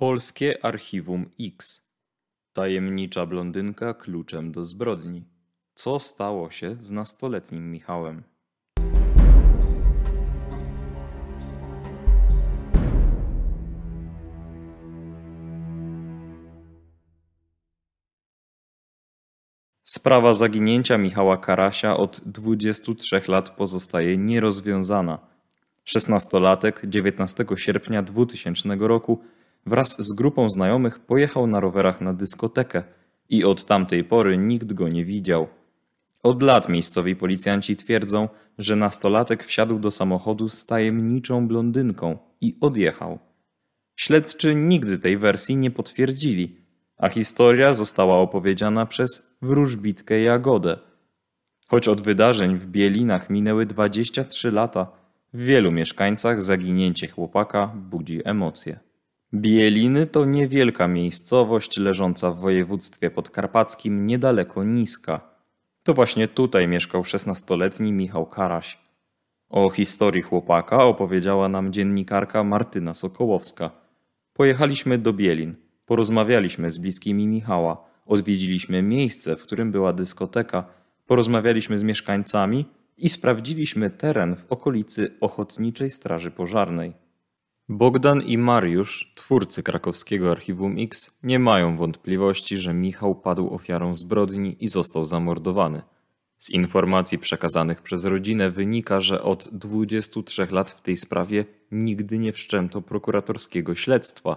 Polskie Archiwum X. Tajemnicza blondynka kluczem do zbrodni. Co stało się z nastoletnim Michałem? Sprawa zaginięcia Michała Karasia od 23 lat pozostaje nierozwiązana. Szesnastolatek 19 sierpnia 2000 roku wraz z grupą znajomych pojechał na rowerach na dyskotekę i od tamtej pory nikt go nie widział. Od lat miejscowi policjanci twierdzą, że nastolatek wsiadł do samochodu z tajemniczą blondynką i odjechał. Śledczy nigdy tej wersji nie potwierdzili, a historia została opowiedziana przez wróżbitkę Jagodę. Choć od wydarzeń w Bielinach minęły 23 lata, w wielu mieszkańcach zaginięcie chłopaka budzi emocje. Bieliny to niewielka miejscowość leżąca w województwie podkarpackim niedaleko Niska. To właśnie tutaj mieszkał 16-letni Michał Karaś. O historii chłopaka opowiedziała nam dziennikarka Martyna Sokołowska. Pojechaliśmy do Bielin, porozmawialiśmy z bliskimi Michała, odwiedziliśmy miejsce, w którym była dyskoteka, porozmawialiśmy z mieszkańcami i sprawdziliśmy teren w okolicy Ochotniczej Straży Pożarnej. Bogdan i Mariusz, twórcy krakowskiego Archiwum X, nie mają wątpliwości, że Michał padł ofiarą zbrodni i został zamordowany. Z informacji przekazanych przez rodzinę wynika, że od 23 lat w tej sprawie nigdy nie wszczęto prokuratorskiego śledztwa.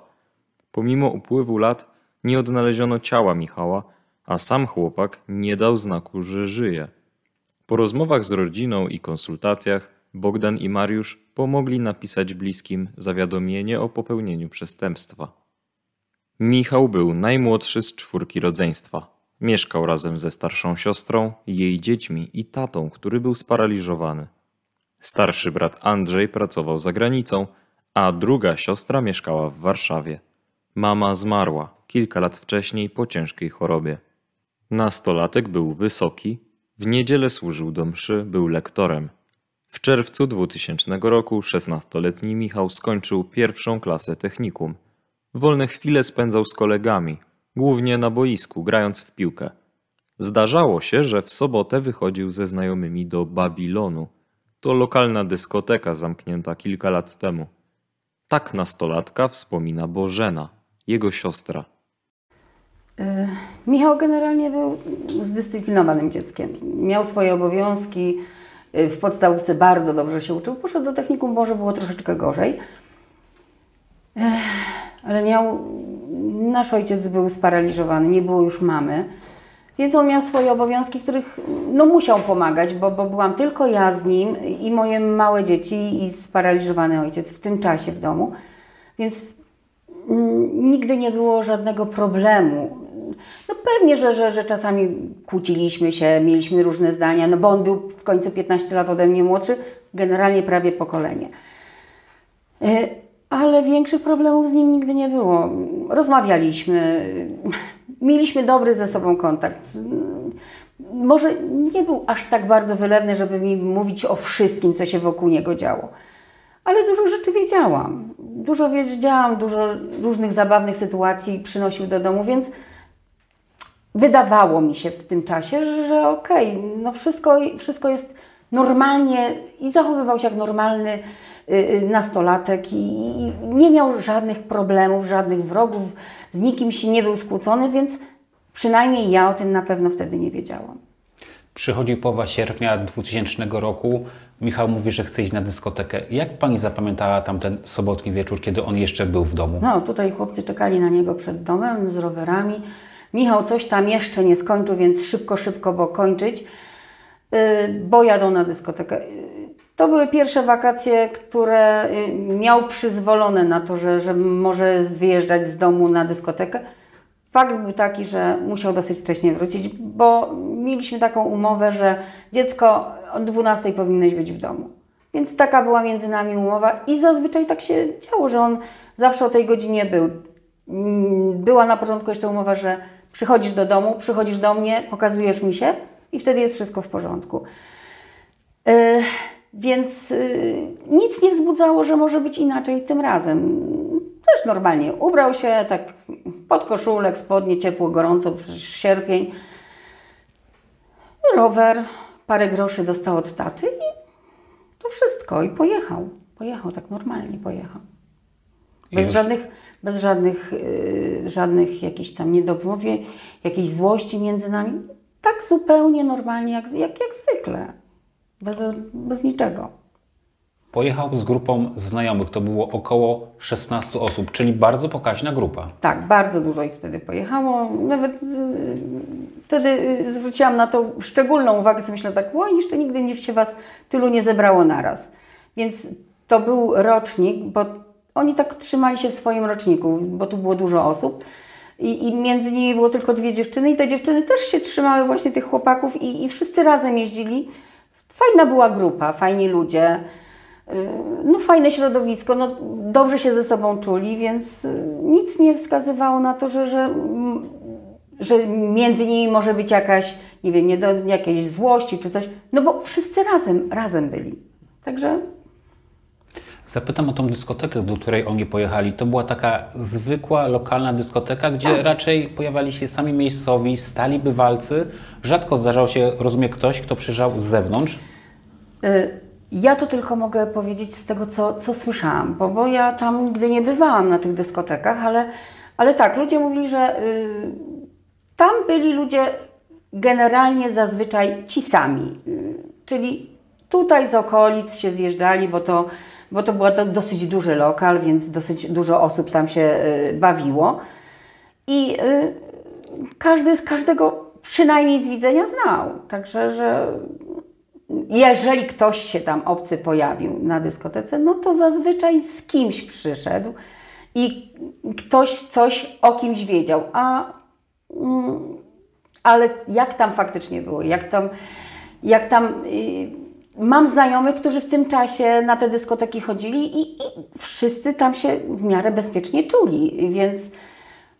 Pomimo upływu lat nie odnaleziono ciała Michała, a sam chłopak nie dał znaku, że żyje. Po rozmowach z rodziną i konsultacjach Bogdan i Mariusz pomogli napisać bliskim zawiadomienie o popełnieniu przestępstwa. Michał był najmłodszy z czwórki rodzeństwa. Mieszkał razem ze starszą siostrą, jej dziećmi i tatą, który był sparaliżowany. Starszy brat Andrzej pracował za granicą, a druga siostra mieszkała w Warszawie. Mama zmarła kilka lat wcześniej po ciężkiej chorobie. Nastolatek był wysoki, w niedzielę służył do mszy, był lektorem. W czerwcu 2000 roku 16-letni Michał skończył pierwszą klasę technikum. Wolne chwile spędzał z kolegami, głównie na boisku, grając w piłkę. Zdarzało się, że w sobotę wychodził ze znajomymi do Babilonu. To lokalna dyskoteka zamknięta kilka lat temu. Tak nastolatka wspomina Bożena, jego siostra. Michał generalnie był zdyscyplinowanym dzieckiem. Miał swoje obowiązki, w podstawówce bardzo dobrze się uczył. Poszedł do technikum, może było troszeczkę gorzej. Ech, Ale miał, nasz ojciec był sparaliżowany, nie było już mamy. Więc on miał swoje obowiązki, których no, musiał pomagać, bo, bo byłam tylko ja z nim i moje małe dzieci i sparaliżowany ojciec w tym czasie w domu. Więc mm, nigdy nie było żadnego problemu. No pewnie, że, że, że czasami kłóciliśmy się, mieliśmy różne zdania, no bo on był w końcu 15 lat ode mnie młodszy, generalnie prawie pokolenie. Y, Ale większych problemów z nim nigdy nie było. Rozmawialiśmy, mieliśmy dobry ze sobą kontakt. Może nie był aż tak bardzo wylewny, żeby mi mówić o wszystkim, co się wokół niego działo. Ale dużo rzeczy wiedziałam. Dużo wiedziałam, dużo różnych zabawnych sytuacji przynosił do domu, więc wydawało mi się w tym czasie, że, że okej, no wszystko, wszystko jest normalnie i zachowywał się jak normalny y, y, nastolatek i, i nie miał żadnych problemów, żadnych wrogów, z nikim się nie był skłócony, więc przynajmniej ja o tym na pewno wtedy nie wiedziałam. Przychodzi połowa sierpnia 2000 roku. Michał mówi, że chce iść na dyskotekę. Jak pani zapamiętała tamten sobotni wieczór, kiedy on jeszcze był w domu? No, tutaj chłopcy czekali na niego przed domem z rowerami. Michał coś tam jeszcze nie skończył, więc szybko, szybko, bo kończyć, yy, bo jadą na dyskotekę. Yy, To były pierwsze wakacje, które yy, miał przyzwolone na to, że, że może wyjeżdżać z domu na dyskotekę. Fakt był taki, że musiał dosyć wcześnie wrócić, bo mieliśmy taką umowę, że dziecko o 12 powinnoś być w domu. Więc taka była między nami umowa i zazwyczaj tak się działo, że on zawsze o tej godzinie był. Mm, Była na początku jeszcze umowa, że przychodzisz do domu, przychodzisz do mnie, pokazujesz mi się i wtedy jest wszystko w porządku. Yy, więc yy, nic nie wzbudzało, że może być inaczej tym razem. też normalnie ubrał się, tak pod koszulek, spodnie, ciepło, gorąco, sierpień. Rower, parę groszy dostał od taty i to wszystko. I pojechał. Pojechał tak normalnie, pojechał. Bez już- żadnych, bez żadnych, yy, żadnych jakichś tam niedomówień, jakiejś złości między nami. Tak zupełnie normalnie, jak, jak, jak zwykle. Bez, bez niczego. Pojechał z grupą znajomych, to było około 16 osób, czyli bardzo pokaźna grupa. Tak, bardzo dużo ich wtedy pojechało. Nawet yy, wtedy yy, zwróciłam na to szczególną uwagę, sobie myślę tak, oj, jeszcze nigdy nie się Was tylu nie zebrało naraz. Więc to był rocznik, bo oni tak trzymali się w swoim roczniku, bo tu było dużo osób. I, I między nimi było tylko dwie dziewczyny i te dziewczyny też się trzymały właśnie tych chłopaków i, i wszyscy razem jeździli. Fajna była grupa, fajni ludzie. Yy, No fajne środowisko, no dobrze się ze sobą czuli, więc yy, nic nie wskazywało na to, że, że, mm, że między nimi może być jakaś, nie wiem, nie do, jakiejś złości czy coś, no bo wszyscy razem, razem byli. Także Zapytam o tą dyskotekę, do której oni pojechali. To była taka zwykła, lokalna dyskoteka, gdzie raczej pojawiali się sami miejscowi, stali bywalcy. Rzadko zdarzał się, rozumie, ktoś, kto przyjrzał z zewnątrz. Y, Ja to tylko mogę powiedzieć z tego, co, co słyszałam, bo, bo ja tam nigdy nie bywałam na tych dyskotekach, ale, ale tak, ludzie mówili, że y, tam byli ludzie generalnie zazwyczaj ci sami, y, czyli tutaj z okolic się zjeżdżali, bo to, bo to był dosyć duży lokal, więc dosyć dużo osób tam się y, bawiło. I y, każdy z każdego przynajmniej z widzenia znał. Także, że jeżeli ktoś się tam obcy pojawił na dyskotece, no to zazwyczaj z kimś przyszedł i ktoś coś o kimś wiedział. A, mm, ale jak tam faktycznie było? Jak tam, jak tam y, mam znajomych, którzy w tym czasie na te dyskoteki chodzili i, i wszyscy tam się w miarę bezpiecznie czuli, więc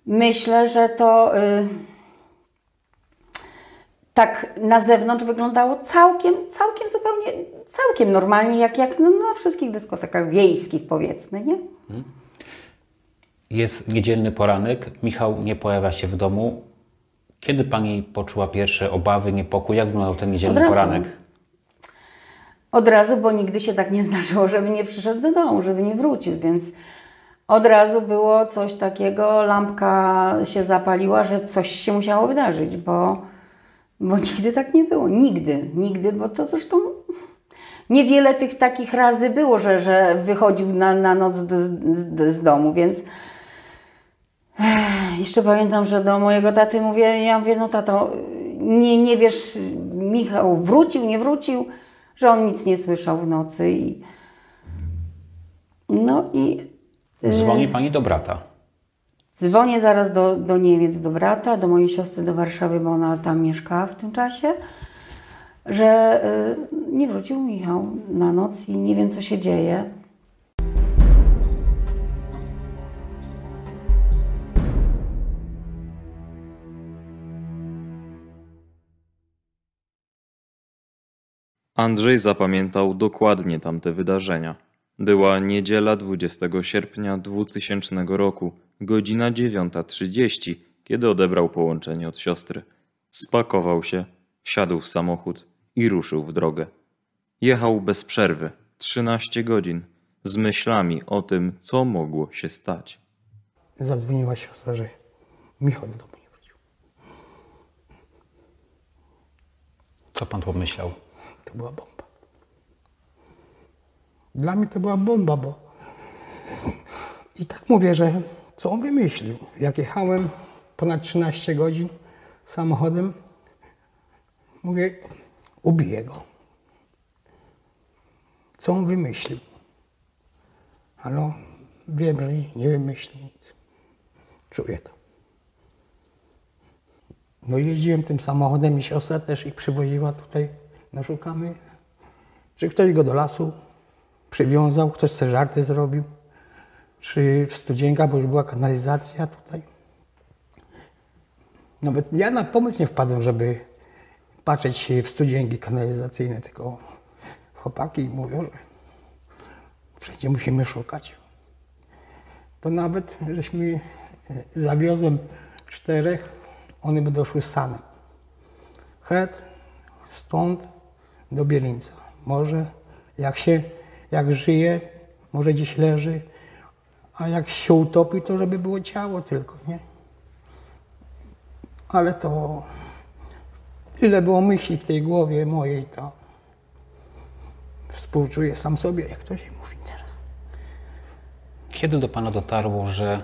myślę, że to. Y, tak na zewnątrz wyglądało całkiem, całkiem zupełnie, całkiem normalnie, jak, jak no, na wszystkich dyskotekach wiejskich powiedzmy, nie? Jest niedzielny poranek, Michał nie pojawia się w domu. Kiedy pani poczuła pierwsze obawy, niepokój? Jak wyglądał ten niedzielny poranek? Od razu, bo nigdy się tak nie zdarzyło, żeby nie przyszedł do domu, żeby nie wrócił, więc od razu było coś takiego, lampka się zapaliła, że coś się musiało wydarzyć, bo, bo nigdy tak nie było. Nigdy, nigdy, bo to zresztą niewiele tych takich razy było, że, że wychodził na, na noc z, z, z domu, więc jeszcze pamiętam, że do mojego taty mówię, ja mówię, no tato, nie, nie wiesz, Michał wrócił, nie wrócił, że on nic nie słyszał w nocy i no i Dzwoni pani do brata. dzwonię zaraz do, do Niemiec, do brata, do mojej siostry do Warszawy, bo ona tam mieszkała w tym czasie, że y, nie wrócił Michał na noc i nie wiem, co się dzieje. Andrzej zapamiętał dokładnie tamte wydarzenia. Była niedziela 20 sierpnia 2000 roku, godzina 9.30, kiedy odebrał połączenie od siostry. Spakował się, wsiadł w samochód i ruszył w drogę. Jechał bez przerwy, 13 godzin, z myślami o tym, co mogło się stać. Zadzwoniła siostra, że Michał do domu nie wrócił. Co pan pomyślał? To była bomba. Dla mnie to była bomba, bo i tak mówię, że co on wymyślił? Jak jechałem ponad 13 godzin samochodem, mówię, ubiję go. Co on wymyślił? Ale wiem, że nie wymyśli nic. Czuję to. No jeździłem tym samochodem i siostra też ich przywoziła tutaj. No szukamy, czy ktoś go do lasu przywiązał, ktoś sobie żarty zrobił, czy w studzienkach, bo już była kanalizacja tutaj. Nawet ja na pomysł nie wpadłem, żeby patrzeć w studzienki kanalizacyjne, tylko chłopaki mówią, że wszędzie musimy szukać. to nawet żeśmy e, zawiozłem czterech, one by doszły sanem. Het stąd do Bielińca. Może jak się, jak żyje, może gdzieś leży, a jak się utopi, to żeby było ciało tylko, nie? Ale to tyle było myśli w tej głowie mojej, to współczuję sam sobie, jak to się mówi teraz. Kiedy do Pana dotarło, że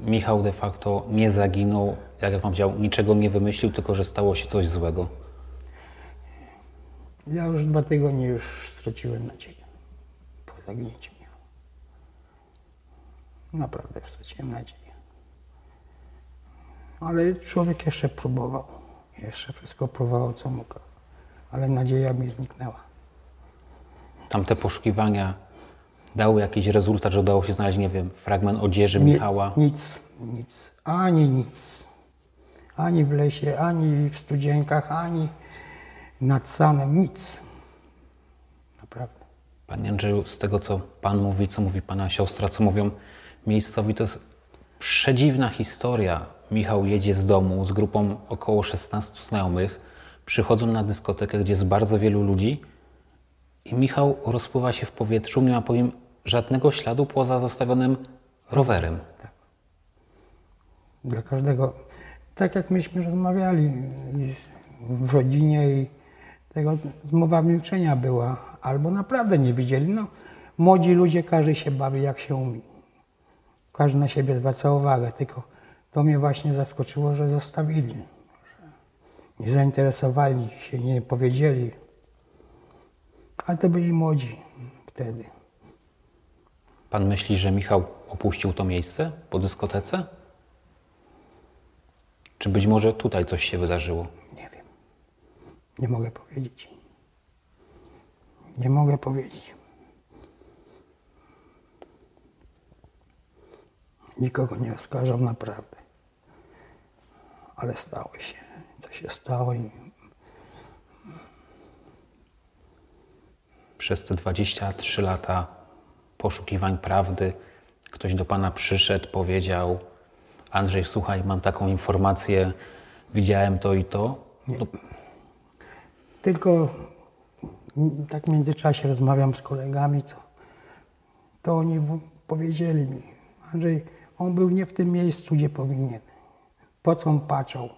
Michał de facto nie zaginął, jak Pan powiedział, niczego nie wymyślił, tylko że stało się coś złego? Ja już dwa tygodnie już straciłem nadzieję po zaginięciu Michała. Naprawdę straciłem nadzieję. Ale człowiek jeszcze próbował. Jeszcze wszystko próbował, co mógł. Ale nadzieja mi zniknęła. Tamte poszukiwania dały jakiś rezultat, że udało się znaleźć, nie wiem, fragment odzieży Nie- Michała? Nic, nic, ani nic. Ani w lesie, ani w studzienkach, ani nad sanem, nic. Naprawdę. Panie Andrzeju, z tego co Pan mówi, co mówi Pana siostra, co mówią miejscowi, to jest przedziwna historia. Michał jedzie z domu z grupą około 16 znajomych, przychodzą na dyskotekę, gdzie jest bardzo wielu ludzi i Michał rozpływa się w powietrzu, nie ma po nim żadnego śladu poza zostawionym rowerem. Dla każdego, tak jak myśmy rozmawiali w rodzinie i tego zmowa milczenia była, albo naprawdę nie widzieli. No, młodzi ludzie, każdy się bawi jak się umie. Każdy na siebie zwraca uwagę, tylko to mnie właśnie zaskoczyło, że zostawili. Że nie zainteresowali się, nie powiedzieli. Ale to byli młodzi wtedy. Pan myśli, że Michał opuścił to miejsce po dyskotece? Czy być może tutaj coś się wydarzyło? Nie wiem. Nie mogę powiedzieć. Nie mogę powiedzieć. Nikogo nie oskarżam naprawdę. Ale stało się. Co się stało i Przez te 23 lata poszukiwań prawdy ktoś do Pana przyszedł, powiedział Andrzej, słuchaj, mam taką informację, widziałem to i to. No, Tylko tak w międzyczasie rozmawiam z kolegami, co to oni powiedzieli mi, Andrzej, on był nie w tym miejscu, gdzie powinien. Po co on patrzał?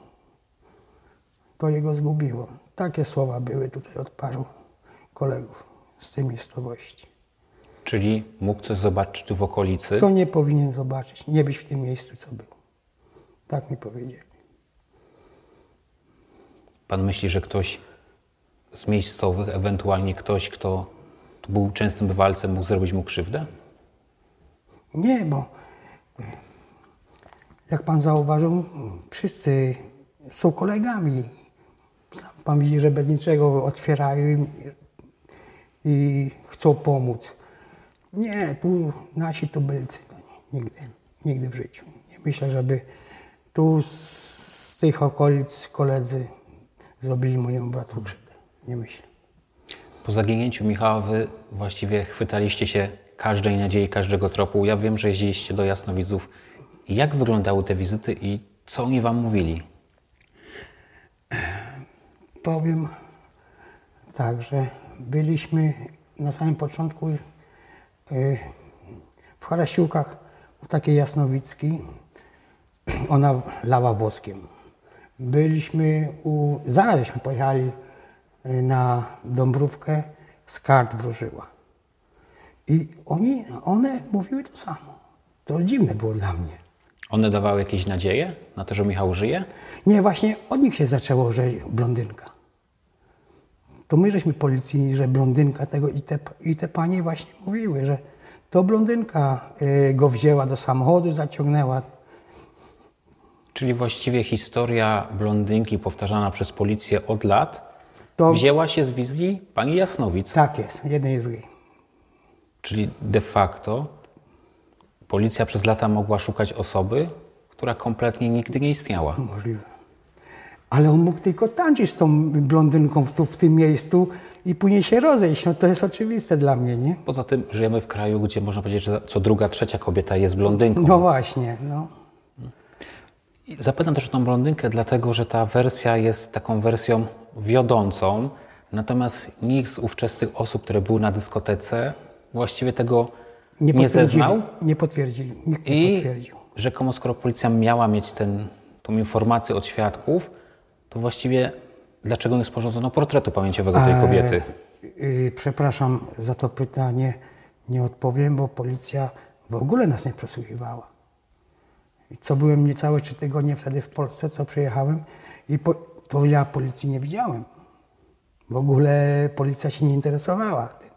To jego zgubiło. Takie słowa były tutaj od paru kolegów z tej miejscowości. czyli mógł coś zobaczyć tu w okolicy. Co nie powinien zobaczyć, nie być w tym miejscu, co był. Tak mi powiedzieli. Pan myśli, że ktoś z miejscowych, ewentualnie ktoś, kto był częstym bywalcem, mógł zrobić mu krzywdę? Nie, bo jak pan zauważył, wszyscy są kolegami. Sam pan widzi, że bez niczego otwierają i, chcą pomóc. Nie, tu nasi to nie, nigdy, nigdy w życiu. Nie myślę, żeby tu z, z tych okolic koledzy zrobili mojemu bratu krzywdę. Nie myślę. Po zaginięciu Michała wy właściwie chwytaliście się każdej nadziei, każdego tropu. Ja wiem, że jeździliście do Jasnowidzów. Jak wyglądały te wizyty i co oni wam mówili? Powiem tak, że byliśmy na samym początku y, w Harasiłkach u takiej jasnowickiej. Ona lała woskiem. Byliśmy u... Zaraz żeśmy pojechali na Dąbrówkę, z kart wróżyła. I oni, one mówiły to samo. To dziwne było dla mnie. One dawały jakieś nadzieje na to, że Michał żyje? Nie, właśnie od nich się zaczęło, że blondynka. To my żeśmy policji, że blondynka tego i te, i te panie właśnie mówiły, że to blondynka y, go wzięła do samochodu, zaciągnęła. Czyli właściwie historia blondynki powtarzana przez policję od lat To wzięła się z wizji pani Jasnowic. tak jest, jednej i drugiej. Czyli de facto policja przez lata mogła szukać osoby, która kompletnie nigdy nie istniała. Możliwe. Ale on mógł tylko tańczyć z tą blondynką tu w tym miejscu i później się rozejść. No to jest oczywiste dla mnie, nie? Poza tym żyjemy w kraju, gdzie można powiedzieć, że co druga, trzecia kobieta jest blondynką. No właśnie, no. Zapytam też o tą blondynkę, dlatego że ta wersja jest taką wersją wiodącą, natomiast nikt z ówczesnych osób, które były na dyskotece, właściwie tego nie, potwierdzili. zeznał. Nie potwierdzili. Nikt nie I potwierdził. rzekomo, skoro policja miała mieć ten, tą informację od świadków, to właściwie dlaczego nie sporządzono portretu pamięciowego tej kobiety? Yy, przepraszam za to pytanie. Nie odpowiem, bo policja w ogóle nas nie przesłuchiwała. I co byłem niecałe trzy tygodnie wtedy w Polsce, co przyjechałem, i po, to ja policji nie widziałem. W ogóle policja się nie interesowała tym.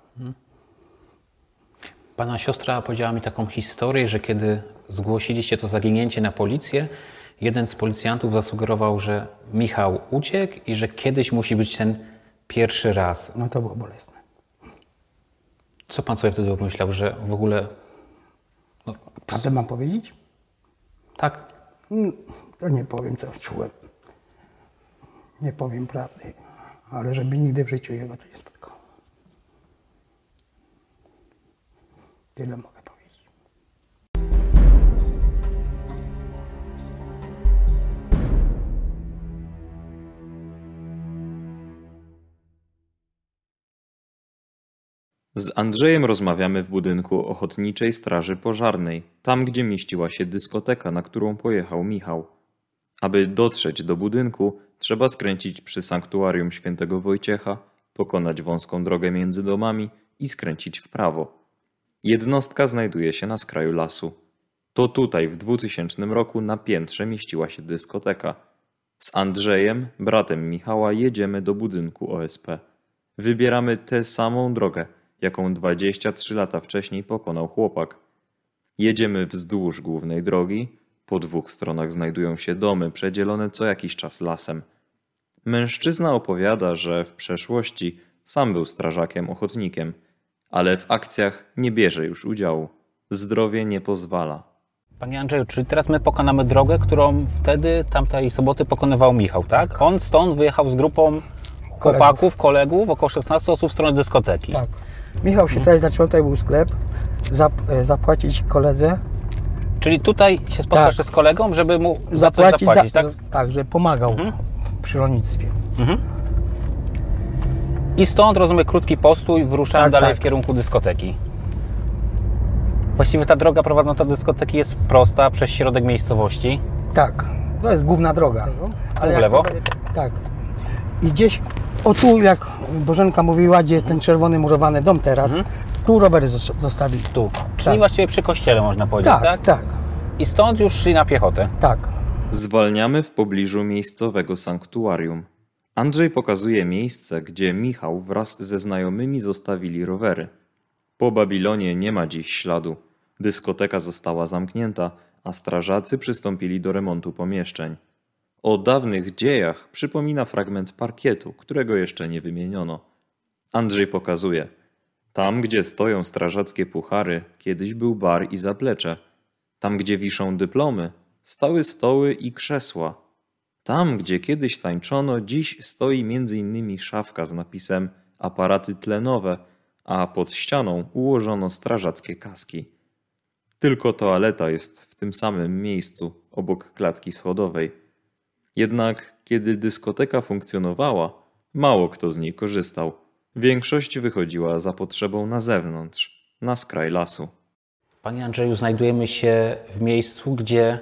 Pana siostra powiedziała mi taką historię, że kiedy zgłosiliście to zaginięcie na policję, jeden z policjantów zasugerował, że Michał uciekł i że kiedyś musi być ten pierwszy raz. No to było bolesne. Co pan sobie wtedy pomyślał, że w ogóle. No, Prawdę mam powiedzieć? Tak, Mm, To nie powiem, co czułem. Nie powiem prawdy, ale żeby nigdy w życiu jego to nie spotkało. Tyle mogę Z Andrzejem rozmawiamy w budynku Ochotniczej Straży Pożarnej, tam gdzie mieściła się dyskoteka, na którą pojechał Michał. Aby dotrzeć do budynku, trzeba skręcić przy sanktuarium świętego Wojciecha, pokonać wąską drogę między domami i skręcić w prawo. Jednostka znajduje się na skraju lasu. To tutaj w 2000 roku na piętrze mieściła się dyskoteka. Z Andrzejem, bratem Michała, jedziemy do budynku OSP. Wybieramy tę samą drogę, jaką 23 lata wcześniej pokonał chłopak. Jedziemy wzdłuż głównej drogi. Po dwóch stronach znajdują się domy przedzielone co jakiś czas lasem. Mężczyzna opowiada, że w przeszłości sam był strażakiem ochotnikiem, ale w akcjach nie bierze już udziału. Zdrowie nie pozwala. Panie Andrzeju, czyli teraz my pokonamy drogę, którą wtedy tamtej soboty pokonywał Michał, tak? On stąd wyjechał z grupą chłopaków, kolegów, około 16 osób w stronę dyskoteki. Tak. Michał się tutaj zaczął, tutaj był sklep, zap, e, zapłacić koledze, Czyli tutaj się spotkasz Tak. z kolegą, żeby mu za coś zapłacić, zapłacić, za, tak? tak, że pomagał przy rolnictwie. I stąd, rozumiem, krótki postój, wyruszałem Tak, dalej tak. w kierunku dyskoteki. Właściwie ta droga prowadząca do dyskoteki jest prosta, przez środek miejscowości. Tak, to jest główna droga. w jak lewo? rowery- Tak. I gdzieś, o tu jak Bożenka mówiła, gdzie jest ten czerwony murowany dom teraz, tu rowery zos- zostawili. Tu. Czyli Tak. właściwie przy kościele można powiedzieć, Tak, tak? tak, I stąd już szli na piechotę. tak. Zwalniamy w pobliżu miejscowego sanktuarium. Andrzej pokazuje miejsce, gdzie Michał wraz ze znajomymi zostawili rowery. Po Babilonie nie ma dziś śladu. Dyskoteka została zamknięta, a strażacy przystąpili do remontu pomieszczeń. O dawnych dziejach przypomina fragment parkietu, którego jeszcze nie wymieniono. Andrzej pokazuje. Tam, gdzie stoją strażackie puchary, kiedyś był bar i zaplecze. Tam, gdzie wiszą dyplomy, stały stoły i krzesła. Tam, gdzie kiedyś tańczono, dziś stoi innymi szafka z napisem aparaty tlenowe, a pod ścianą ułożono strażackie kaski. Tylko toaleta jest w tym samym miejscu, obok klatki schodowej. Jednak kiedy dyskoteka funkcjonowała, mało kto z niej korzystał. Większość wychodziła za potrzebą na zewnątrz, na skraj lasu. Panie Andrzeju, znajdujemy się w miejscu, gdzie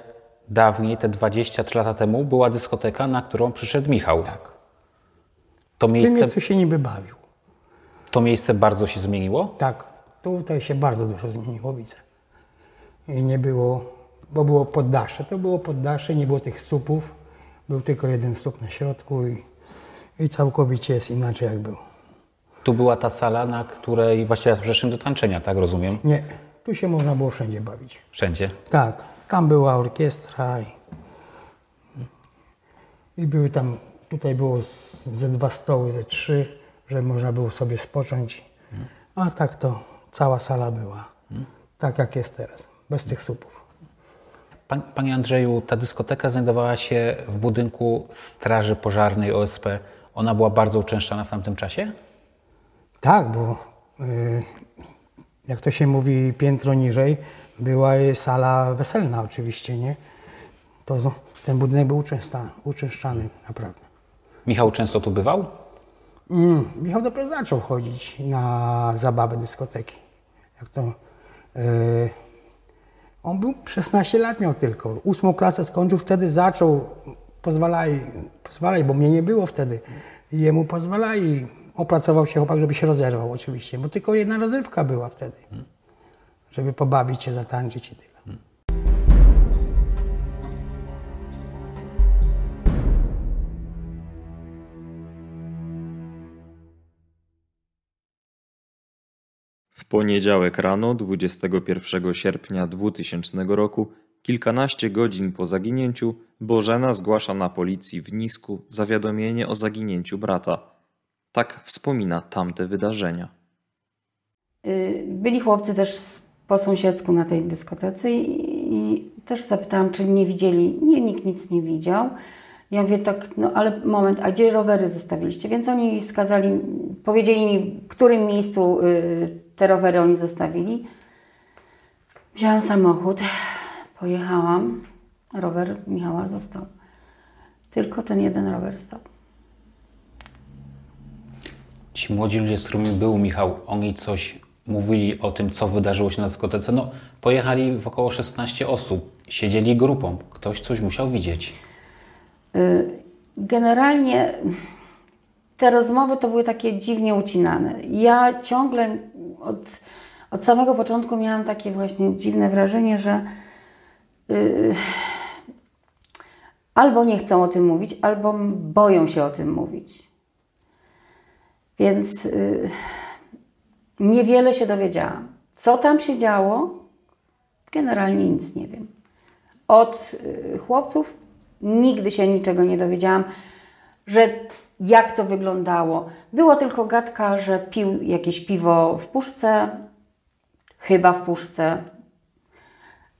dawniej, te 23 lata temu, była dyskoteka, na którą przyszedł Michał. Tak. To W tym miejsce, miejscu się niby bawił. to miejsce bardzo się zmieniło? Tak, tutaj się bardzo dużo zmieniło, widzę. I nie było, bo było poddasze, to było poddasze, nie było tych słupów, był tylko jeden słup na środku i, i całkowicie jest inaczej jak było. Tu była ta sala, na której właściwie przeszedłem do tańczenia, tak rozumiem? Nie, tu się można było wszędzie bawić. Wszędzie. Tak, tam była orkiestra i, i były tam, tutaj było ze dwa stoły, ze trzy, że można było sobie spocząć. A tak to cała sala była, tak jak jest teraz, bez tych słupów. Pan, panie Andrzeju, ta dyskoteka znajdowała się w budynku Straży Pożarnej OSP. Ona była bardzo uczęszczana w tamtym czasie? Tak, bo y, jak to się mówi, piętro niżej była sala weselna oczywiście, nie? To ten budynek był uczęszczany, uczęszczany naprawdę. Michał często tu bywał? Mm, Michał dopiero zaczął chodzić na zabawę dyskoteki. Jak to... y, on był 16 lat miał tylko. Ósmą klasę skończył, wtedy zaczął, pozwalali, pozwalali, bo mnie nie było wtedy. Jemu pozwalali. Opracował się chłopak, żeby się rozerwał oczywiście, bo tylko jedna rozrywka była wtedy. Żeby pobawić się, zatańczyć i tyle. Poniedziałek rano 21 sierpnia 2000 roku, kilkanaście godzin po zaginięciu, Bożena zgłasza na policji w Nisku zawiadomienie o zaginięciu brata. Tak wspomina tamte wydarzenia. Y, Byli chłopcy też po sąsiedzku na tej dyskotece i, i też zapytałam, czy nie widzieli. Nie, nikt nic nie widział. Ja mówię tak, no ale moment, a gdzie rowery zostawiliście? Więc oni wskazali, powiedzieli mi, w którym miejscu y, te rowery oni zostawili. Wzięłam samochód, pojechałam, rower Michała został. Tylko ten jeden rower stał. Ci młodzi ludzie, z którymi był Michał, oni coś mówili o tym, co wydarzyło się na dyskotece. No, pojechali w około 16 osób, siedzieli grupą. Ktoś coś musiał widzieć. Generalnie te rozmowy to były takie dziwnie ucinane. Ja ciągle od, od samego początku miałam takie właśnie dziwne wrażenie, że yy, albo nie chcą o tym mówić, albo boją się o tym mówić. Więc yy, niewiele się dowiedziałam. Co tam się działo? Generalnie nic nie wiem. Od y, chłopców nigdy się niczego nie dowiedziałam, że jak to wyglądało. Było tylko gadka, że pił jakieś piwo w puszce, chyba w puszce,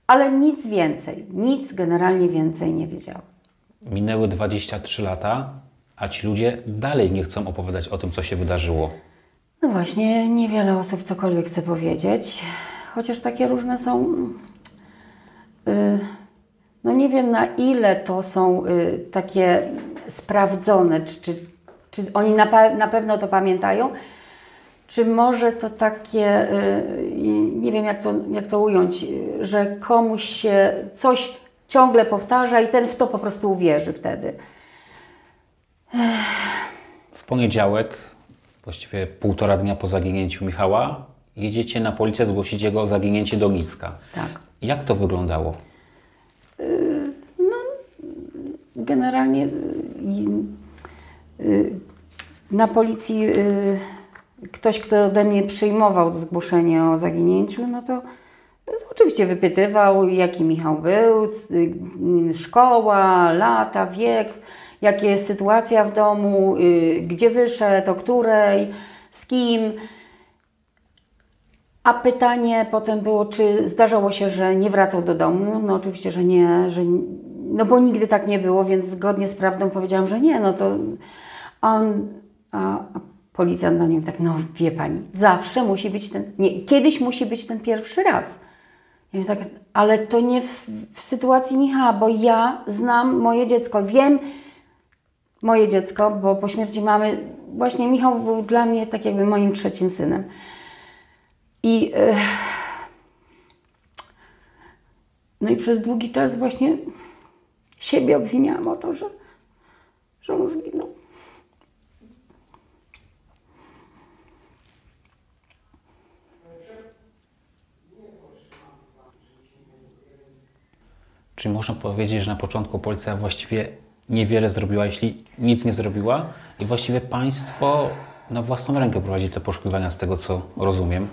ale nic więcej, nic generalnie więcej nie wiedziałam. Minęły 23 lata, a ci ludzie dalej nie chcą opowiadać o tym, co się wydarzyło. No właśnie, niewiele osób cokolwiek chce powiedzieć, chociaż takie różne są. y, No nie wiem na ile to są y, takie sprawdzone, czy, czy, czy oni na, pe- na pewno to pamiętają, czy może to takie, y, nie wiem jak to, jak to ująć, y, że komuś się coś ciągle powtarza i ten w to po prostu uwierzy wtedy. W poniedziałek, właściwie półtora dnia po zaginięciu Michała, jedziecie na policję zgłosić jego zaginięcie do Niska. Tak. Jak to wyglądało? Generalnie y, y, na policji y, ktoś, kto ode mnie przyjmował zgłoszenie o zaginięciu, no to y, oczywiście wypytywał, jaki Michał był, y, szkoła, lata, wiek, jaka jest sytuacja w domu, y, gdzie wyszedł, o której, z kim. A pytanie potem było, czy zdarzało się, że nie wracał do domu? No oczywiście, że nie, że, no bo nigdy tak nie było, więc zgodnie z prawdą powiedziałam, że nie, no to on, a, a policjant do niej tak, no wie pani, zawsze musi być ten, nie, kiedyś musi być ten pierwszy raz. Ja tak, ale to nie w, w sytuacji Michała, bo ja znam moje dziecko, wiem moje dziecko, bo po śmierci mamy, właśnie Michał był dla mnie tak jakby moim trzecim synem. I, e, no i przez długi czas właśnie siebie obwiniałam o to, że, że on zginął. Czyli można powiedzieć, że na początku policja właściwie niewiele zrobiła, jeśli nic nie zrobiła i właściwie państwo na własną rękę prowadzi te poszukiwania z tego, co rozumiem.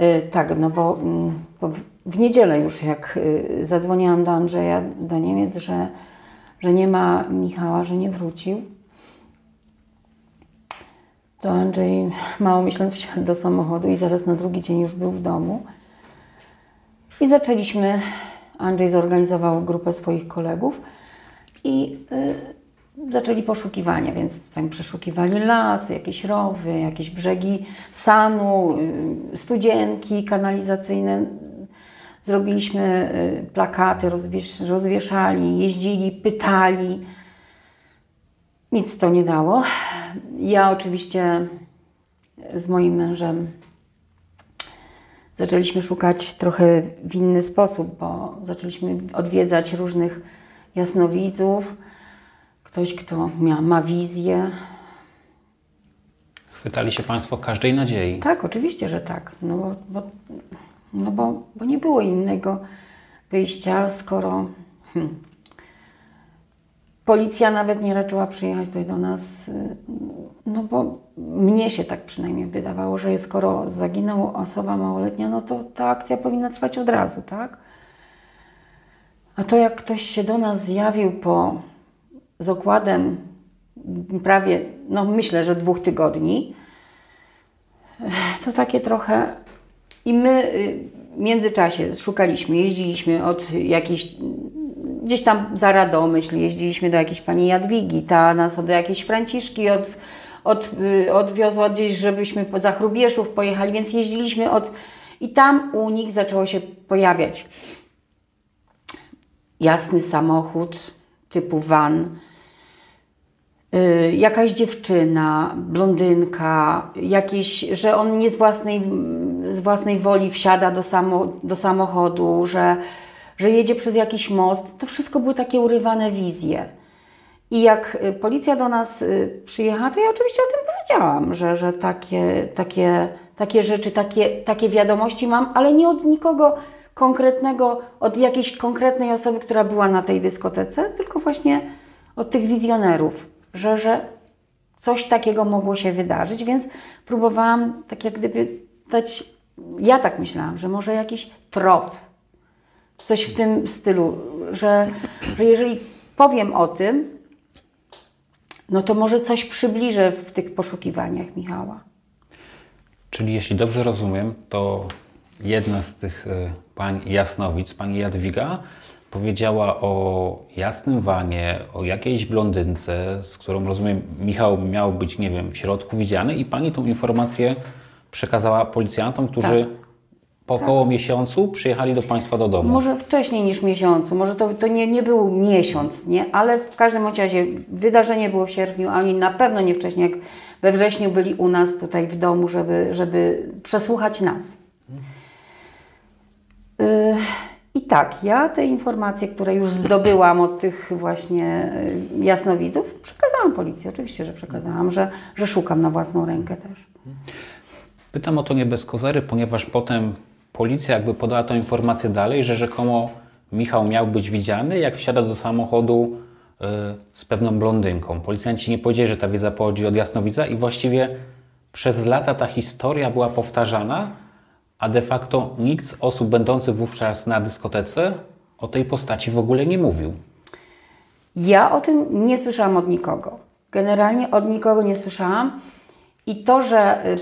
Y, tak, no bo, mm, bo w- niedzielę już jak y, zadzwoniłam do Andrzeja, do Niemiec, że, że nie ma Michała, że nie wrócił, to Andrzej mało myśląc wsiadł do samochodu i zaraz na drugi dzień już był w domu. I zaczęliśmy Andrzej zorganizował grupę swoich kolegów i y, zaczęli poszukiwania, więc tam przeszukiwali lasy, jakieś rowy, jakieś brzegi sanu, y, studzienki kanalizacyjne. Zrobiliśmy y, plakaty, rozwiesz, rozwieszali, jeździli, pytali. Nic to nie dało. Ja oczywiście z moim mężem zaczęliśmy szukać trochę w inny sposób, bo zaczęliśmy odwiedzać różnych jasnowidzów. Ktoś, kto mia, ma wizję. Chwytali się Państwo każdej nadziei. Tak, oczywiście, że tak. No bo, bo, no bo, bo nie było innego wyjścia, skoro hmm, policja nawet nie raczyła przyjechać tutaj do nas, y, no bo mnie się tak przynajmniej wydawało, że skoro zaginęła osoba małoletnia, no to ta akcja powinna trwać od razu, tak? A to jak ktoś się do nas zjawił po z okładem prawie, no myślę, że dwóch tygodni, to takie trochę. I my y, w międzyczasie szukaliśmy, jeździliśmy od jakiejś, gdzieś tam za Radomyśl, jeździliśmy do jakiejś pani Jadwigi, ta nas do jakiejś Franciszki od, od, y, odwiozła gdzieś, żebyśmy za Chrubieszów pojechali, więc jeździliśmy od... I tam u nich zaczęło się pojawiać. Jasny samochód typu van, jakaś dziewczyna, blondynka, jakieś, że on nie z własnej, z własnej woli wsiada do, samo, do samochodu, że, że jedzie przez jakiś most. To wszystko były takie urywane wizje. I jak y, policja do nas y, przyjechała, to ja oczywiście o tym powiedziałam, że, że takie, takie, takie rzeczy, takie, takie wiadomości mam, ale nie od nikogo konkretnego, od jakiejś konkretnej osoby, która była na tej dyskotece, tylko właśnie od tych wizjonerów, że, że coś takiego mogło się wydarzyć, więc próbowałam tak jak gdyby dać, ja tak myślałam, że może jakiś trop, coś w tym stylu, że, że jeżeli powiem o tym, no to może coś przybliżę w tych poszukiwaniach Michała. Czyli jeśli dobrze rozumiem, to jedna z tych y, pań Jasnowic, pani Jadwiga, powiedziała o jasnym wanie, o jakiejś blondynce, z którą rozumiem Michał miał być, nie wiem, w środku widziany i pani tą informację przekazała policjantom, którzy tak. po około tak. miesiącu przyjechali do państwa do domu. Może wcześniej niż miesiącu, może to, to nie, nie był miesiąc, nie? ale w każdym razie wydarzenie było w sierpniu, a oni na pewno nie wcześniej, jak we wrześniu byli u nas tutaj w domu, żeby, żeby przesłuchać nas. Y, I tak, ja te informacje, które już zdobyłam od tych właśnie y, jasnowidzów, przekazałam policji. Oczywiście, że przekazałam, że, że szukam na własną rękę też. Pytam o to nie bez kozery, ponieważ potem policja jakby podała tę informację dalej, że rzekomo Michał miał być widziany, jak wsiada do samochodu y, z pewną blondynką. Policjanci nie powiedzieli, że ta wiedza pochodzi od jasnowidza i właściwie przez lata ta historia była powtarzana, a de facto nikt z osób będących wówczas na dyskotece o tej postaci w ogóle nie mówił. Ja o tym nie słyszałam od nikogo. Generalnie od nikogo nie słyszałam. I to, że y,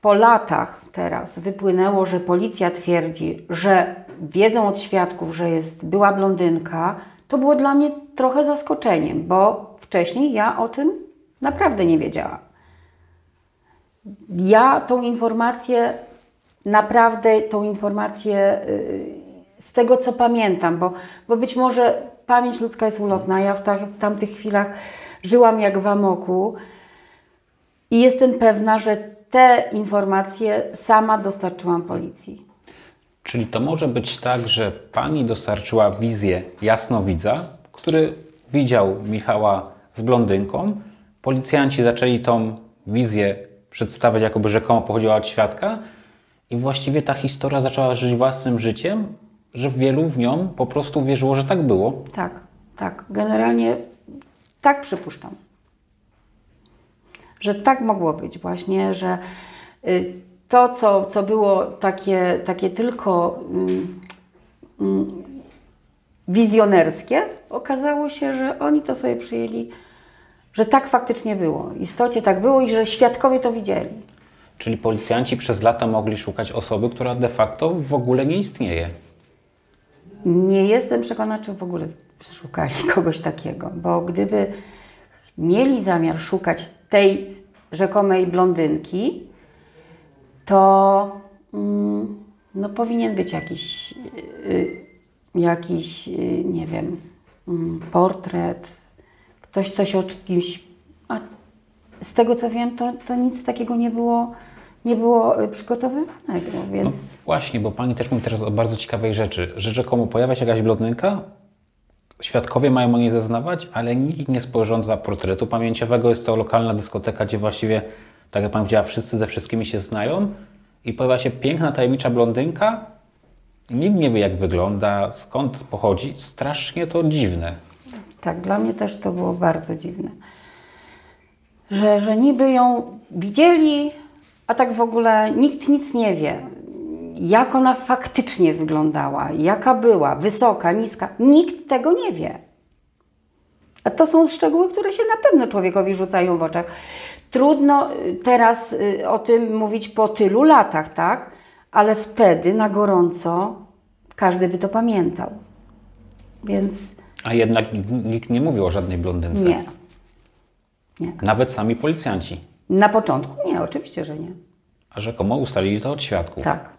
po latach teraz wypłynęło, że policja twierdzi, że wiedzą od świadków, że jest, była blondynka, to było dla mnie trochę zaskoczeniem, bo wcześniej ja o tym naprawdę nie wiedziałam. Ja tą informację naprawdę tą informację y, z tego, co pamiętam, bo, bo być może pamięć ludzka jest ulotna. Ja w, ta, w tamtych chwilach żyłam jak w amoku i jestem pewna, że te informacje sama dostarczyłam policji. Czyli to może być tak, że pani dostarczyła wizję jasnowidza, który widział Michała z blondynką. Policjanci zaczęli tą wizję przedstawiać, jakoby rzekomo pochodziła od świadka, i właściwie ta historia zaczęła żyć własnym życiem, że wielu w nią po prostu wierzyło, że tak było. Tak, tak. Generalnie tak przypuszczam. Że tak mogło być właśnie, że y, to, co, co było takie, takie tylko mm, mm, wizjonerskie, okazało się, że oni to sobie przyjęli, że tak faktycznie było. W istocie tak było i że świadkowie to widzieli. Czyli policjanci przez lata mogli szukać osoby, która de facto w ogóle nie istnieje. Nie jestem przekonana, czy w ogóle szukali kogoś takiego, bo gdyby mieli zamiar szukać tej rzekomej blondynki, to mm, no, powinien być jakiś, y, jakiś y, nie wiem, mm, portret, ktoś coś o kimś. A z tego co wiem, to, to nic takiego nie było, nie było y, przygotowywanego, No więc. właśnie, bo pani też mówi teraz o bardzo ciekawej rzeczy, że rzekomo pojawia się jakaś blondynka, świadkowie mają o niej zeznawać, ale nikt nie sporządza portretu pamięciowego. Jest to lokalna dyskoteka, gdzie właściwie, tak jak pani powiedziała, wszyscy ze wszystkimi się znają i pojawia się piękna, tajemnicza blondynka. Nikt nie wie, jak wygląda, skąd pochodzi. Strasznie to dziwne. Tak, dla mnie też to było bardzo dziwne. Że, że niby ją widzieli, a tak w ogóle nikt nic nie wie. Jak ona faktycznie wyglądała, jaka była, wysoka, niska. Nikt tego nie wie. A to są szczegóły, które się na pewno człowiekowi rzucają w oczach. Trudno y, teraz y, o tym mówić po tylu latach, tak? Ale wtedy na gorąco każdy by to pamiętał. Więc A jednak nikt- nikt nie mówił o żadnej blondynce. nie. Nie. Nawet sami policjanci. Na początku nie, oczywiście, że nie. A rzekomo ustalili to od świadków. Tak.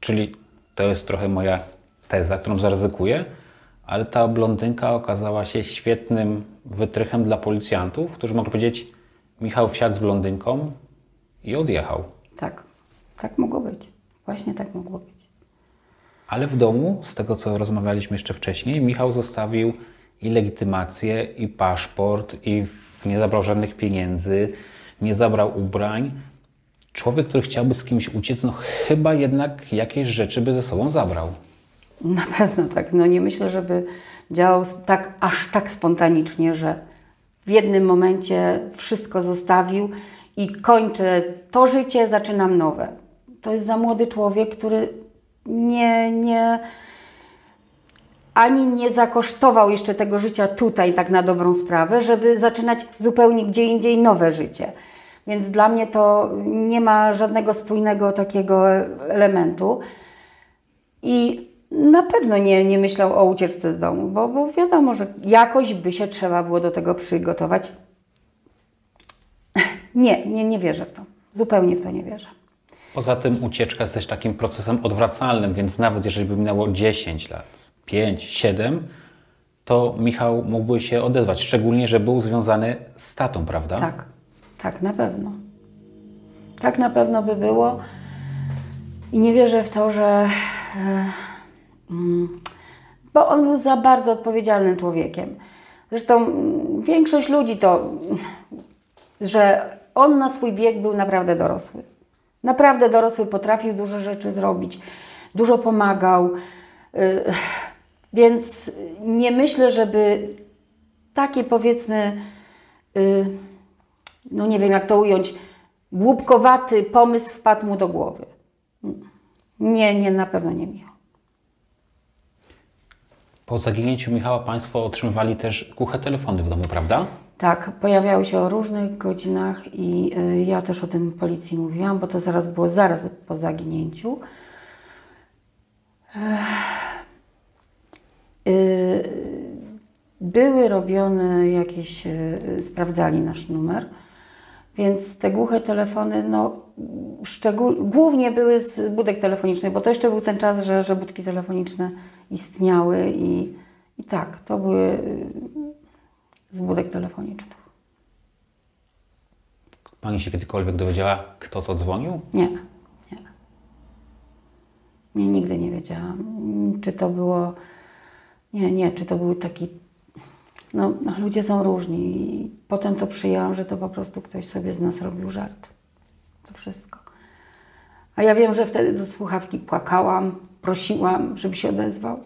Czyli to jest trochę moja teza, którą zaryzykuję, ale ta blondynka okazała się świetnym wytrychem dla policjantów, którzy mogli powiedzieć: Michał wsiadł z blondynką i odjechał. Tak. Tak mogło być. Właśnie tak mogło być. Ale w domu, z tego co rozmawialiśmy jeszcze wcześniej, Michał zostawił i legitymację, i paszport, i nie zabrał żadnych pieniędzy, nie zabrał ubrań. Człowiek, który chciałby z kimś uciec, no chyba jednak jakieś rzeczy by ze sobą zabrał. Na pewno tak. No nie myślę, żeby działał tak, aż tak spontanicznie, że w jednym momencie wszystko zostawił i kończę to życie, zaczynam nowe. To jest za młody człowiek, który nie, nie, ani nie zakosztował jeszcze tego życia tutaj, tak na dobrą sprawę, żeby zaczynać zupełnie gdzie indziej nowe życie. Więc dla mnie to nie ma żadnego spójnego takiego elementu. I na pewno nie, nie myślał o ucieczce z domu, bo, bo wiadomo, że jakoś by się trzeba było do tego przygotować. Nie, nie, nie wierzę w to. Zupełnie w to nie wierzę. Poza tym ucieczka jest też takim procesem odwracalnym, więc nawet jeżeli by minęło 10 lat, 5, 7, to Michał mógłby się odezwać, szczególnie, że był związany z tatą, prawda? Tak, tak, na pewno. Tak na pewno by było. I nie wierzę w to, że. e, mm, Bo on był za bardzo odpowiedzialnym człowiekiem. Zresztą mm, większość ludzi to, mm, że on na swój wiek był naprawdę dorosły. Naprawdę dorosły, potrafił dużo rzeczy zrobić, dużo pomagał. Więc nie myślę, żeby takie powiedzmy y, no nie wiem jak to ująć, głupkowaty pomysł wpadł mu do głowy. Nie, nie, na pewno nie Michał. Po zaginięciu Michała Państwo otrzymywali też głuche telefony w domu, prawda? Tak, pojawiały się o różnych godzinach i y, ja też o tym policji mówiłam, bo to zaraz było zaraz po zaginięciu. Ech, były robione jakieś, y, sprawdzali nasz numer, więc te głuche telefony, no szczegól, głównie były z budek telefonicznych, bo to jeszcze był ten czas, że, że budki telefoniczne istniały i, i tak, to były y, z budek telefonicznych. Pani się kiedykolwiek dowiedziała, kto to dzwonił? Nie, nie. Nie, nigdy nie wiedziałam, czy to było. Nie, nie, czy to był taki. No, no, ludzie są różni i potem to przyjęłam, że to po prostu ktoś sobie z nas robił żart. To wszystko. A ja wiem, że wtedy do słuchawki płakałam, prosiłam, żeby się odezwał.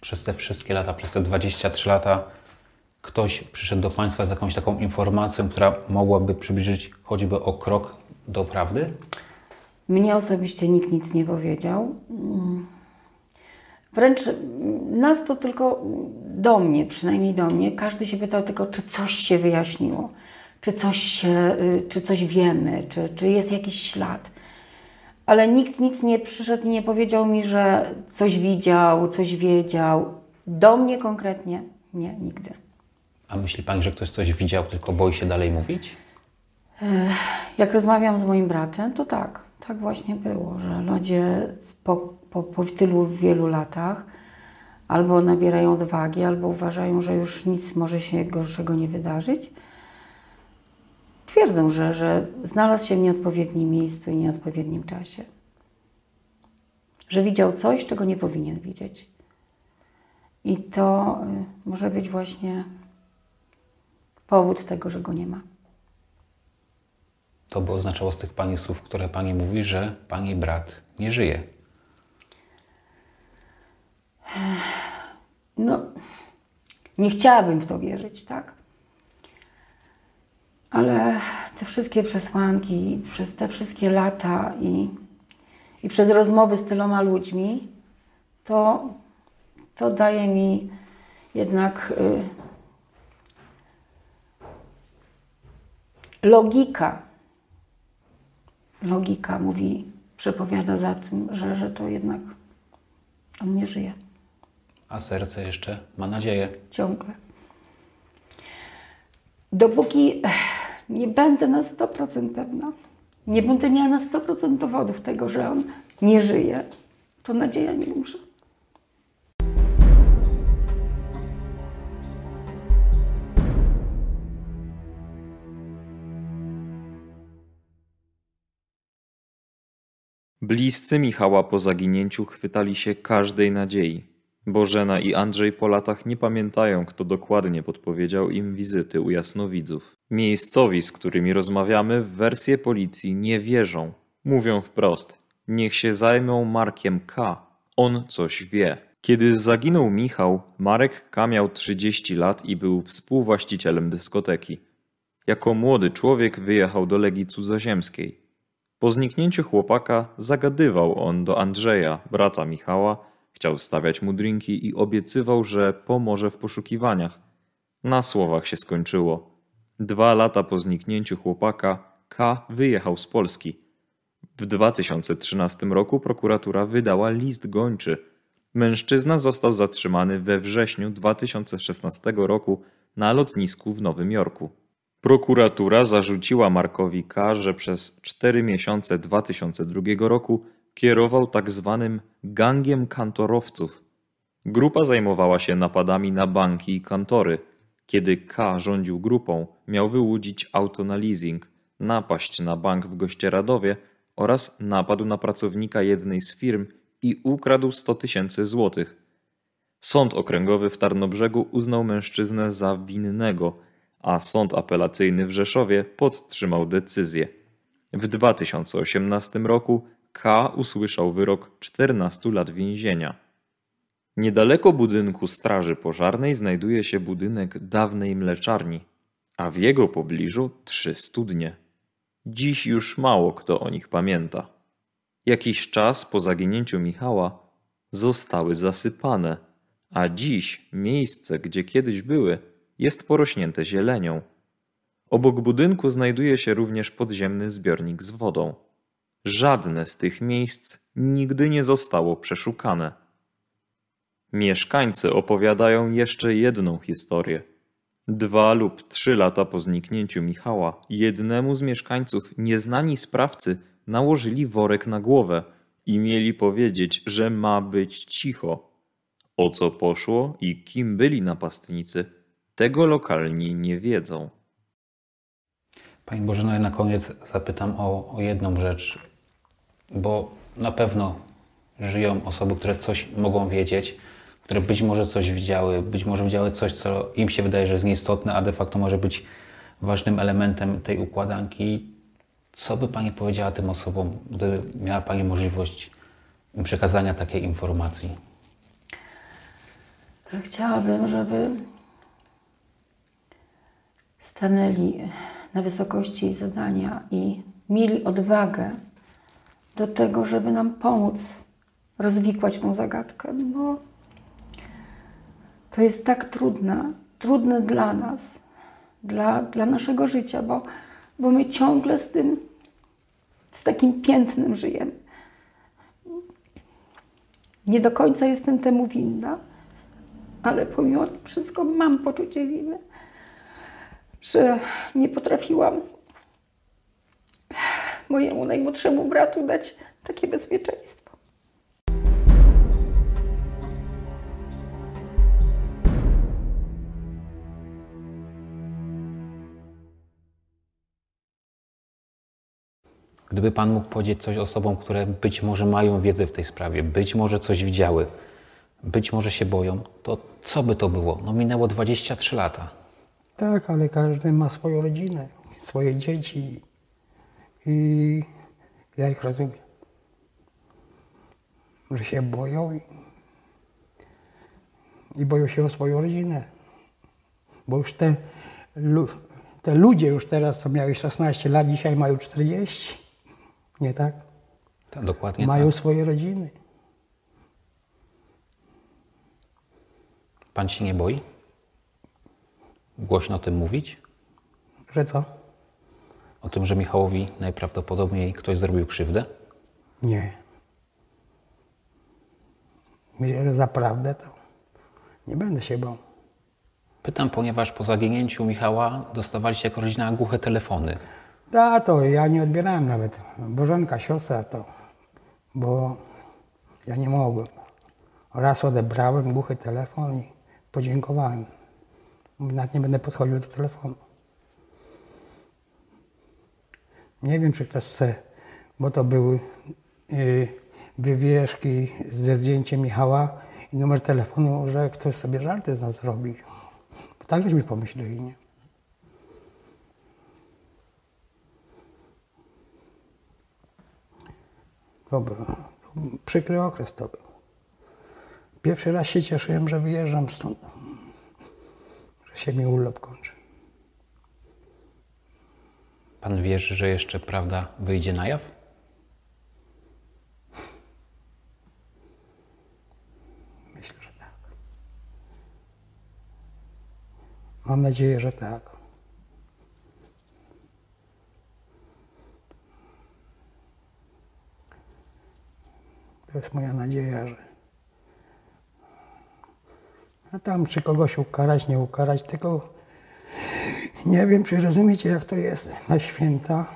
Przez te wszystkie lata, przez te 23 lata, ktoś przyszedł do Państwa z jakąś taką informacją, która mogłaby przybliżyć choćby o krok do prawdy? Mnie osobiście nikt nic nie powiedział. Mm. Wręcz mm, nas to tylko do mnie, przynajmniej do mnie, każdy się pytał tylko, czy coś się wyjaśniło, czy coś, się, y, czy coś wiemy, czy, czy jest jakiś ślad. ale nikt nic nie przyszedł i nie powiedział mi, że coś widział, coś wiedział. Do mnie konkretnie nie, nigdy. A myśli pani, że ktoś coś widział, tylko boi się dalej mówić? Jak rozmawiam z moim bratem, to tak, tak właśnie było, że ludzie po, po, po tylu wielu latach albo nabierają odwagi, albo uważają, że już nic może się gorszego nie wydarzyć. Twierdzą, że, że znalazł się w nieodpowiednim miejscu i nieodpowiednim czasie. Że widział coś, czego nie powinien widzieć. I to y, może być właśnie powód tego, że go nie ma. To by oznaczało z tych pani słów, które pani mówi, że pani brat nie żyje. No, nie chciałabym w to wierzyć, tak? Ale te wszystkie przesłanki, przez te wszystkie lata i, i przez rozmowy z tyloma ludźmi, to, to daje mi jednak y, logika. Logika mówi, przepowiada za tym, że, że to jednak on nie żyje A serce jeszcze ma nadzieję. ciągle. Dopóki ech, nie będę na 100% pewna, nie będę miała na 100% dowodów tego, że on nie żyje, to nadzieja nie umrze. Bliscy Michała po zaginięciu chwytali się każdej nadziei. Bożena i Andrzej po latach nie pamiętają, kto dokładnie podpowiedział im wizyty u jasnowidzów. Miejscowi, z którymi rozmawiamy, w wersję policji nie wierzą. Mówią wprost: niech się zajmą Markiem K. On coś wie. Kiedy zaginął Michał, Marek K. miał 30 lat i był współwłaścicielem dyskoteki. Jako młody człowiek wyjechał do Legii Cudzoziemskiej. Po zniknięciu chłopaka zagadywał on do Andrzeja, brata Michała, chciał stawiać mu drinki i obiecywał, że pomoże w poszukiwaniach. Na słowach się skończyło. Dwa lata po zniknięciu chłopaka K wyjechał z Polski. W 2013 roku prokuratura wydała list gończy. Mężczyzna został zatrzymany we wrześniu 2016 roku na lotnisku w Nowym Jorku. Prokuratura zarzuciła Markowi K., że przez cztery miesiące 2002 roku kierował tak zwanym gangiem kantorowców. Grupa zajmowała się napadami na banki i kantory. Kiedy K. rządził grupą, miał wyłudzić auto na leasing, napaść na bank w Gościeradowie oraz napadł na pracownika jednej z firm i ukradł 100 tysięcy złotych. Sąd okręgowy w Tarnobrzegu uznał mężczyznę za winnego, a sąd apelacyjny w Rzeszowie podtrzymał decyzję. W 2018 roku K. usłyszał wyrok 14 lat więzienia. Niedaleko budynku Straży Pożarnej znajduje się budynek dawnej mleczarni, a w jego pobliżu trzy studnie. Dziś już mało kto o nich pamięta. Jakiś czas po zaginięciu Michała zostały zasypane, a dziś miejsce, gdzie kiedyś były, jest porośnięte zielenią. Obok budynku znajduje się również podziemny zbiornik z wodą. Żadne z tych miejsc nigdy nie zostało przeszukane. Mieszkańcy opowiadają jeszcze jedną historię. Dwa lub trzy lata po zniknięciu Michała, jednemu z mieszkańców nieznani sprawcy nałożyli worek na głowę i mieli powiedzieć, że ma być cicho. O co poszło i kim byli napastnicy, tego lokalni nie wiedzą. Pani Bożeno, ja na koniec zapytam o, o jedną rzecz, bo na pewno żyją osoby, które coś mogą wiedzieć, które być może coś widziały, być może widziały coś, co im się wydaje, że jest nieistotne, a de facto może być ważnym elementem tej układanki. Co by Pani powiedziała tym osobom, gdyby miała Pani możliwość przekazania takiej informacji? Chciałabym, żeby stanęli na wysokości zadania i mieli odwagę do tego, żeby nam pomóc rozwikłać tą zagadkę, bo to jest tak trudne, trudne dla nas, dla, dla naszego życia, bo, bo my ciągle z tym, z takim piętnem żyjemy. Nie do końca jestem temu winna, ale pomimo wszystko mam poczucie winy, że nie potrafiłam mojemu najmłodszemu bratu dać takie bezpieczeństwo. Gdyby Pan mógł powiedzieć coś osobom, które być może mają wiedzę w tej sprawie, być może coś widziały, być może się boją, to co by to było? No minęło 23 lata. Tak, ale każdy ma swoją rodzinę, swoje dzieci i ja ich rozumiem. Że się boją i, i boją się o swoją rodzinę. Bo już te, te ludzie już teraz, co miały 16 lat, dzisiaj mają 40. Nie tak? Tak, dokładnie mają tak. swoje rodziny. Pan się nie boi? Głośno o tym mówić? Że co? O tym, że Michałowi najprawdopodobniej ktoś zrobił krzywdę? Nie. Myślę, że zaprawdę to nie będę się bał. Pytam, ponieważ po zaginięciu Michała dostawaliście jako rodzina głuche telefony. Da, to ja nie odbierałem nawet. Bożenka, siostra to, bo ja nie mogłem. Raz odebrałem głuchy telefon i podziękowałem. Nawet nie będę podchodził do telefonu. Nie wiem, czy ktoś chce, bo to były y, wywieszki ze zdjęciem Michała i numer telefonu, że ktoś sobie żarty z nas zrobi. Bo tak żeśmy pomyśleli, nie? To był przykry okres to był. Pierwszy raz się cieszyłem, że wyjeżdżam stąd, że się mi urlop kończy. Pan wierzy, że jeszcze prawda wyjdzie na jaw? Myślę, że tak. Mam nadzieję, że tak. To jest moja nadzieja, że. A tam, czy kogoś ukarać, nie ukarać, tylko nie wiem, czy rozumiecie, jak to jest na święta.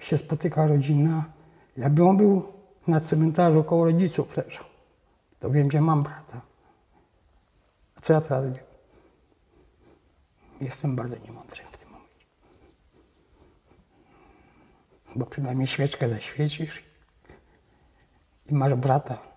Się spotyka rodzina. Jakby on był na cmentarzu koło rodziców leżał, to wiem, że mam brata. A co ja teraz wiem? Jestem bardzo niemądry w tym momencie. Bo przynajmniej świeczkę zaświecisz i masz brata.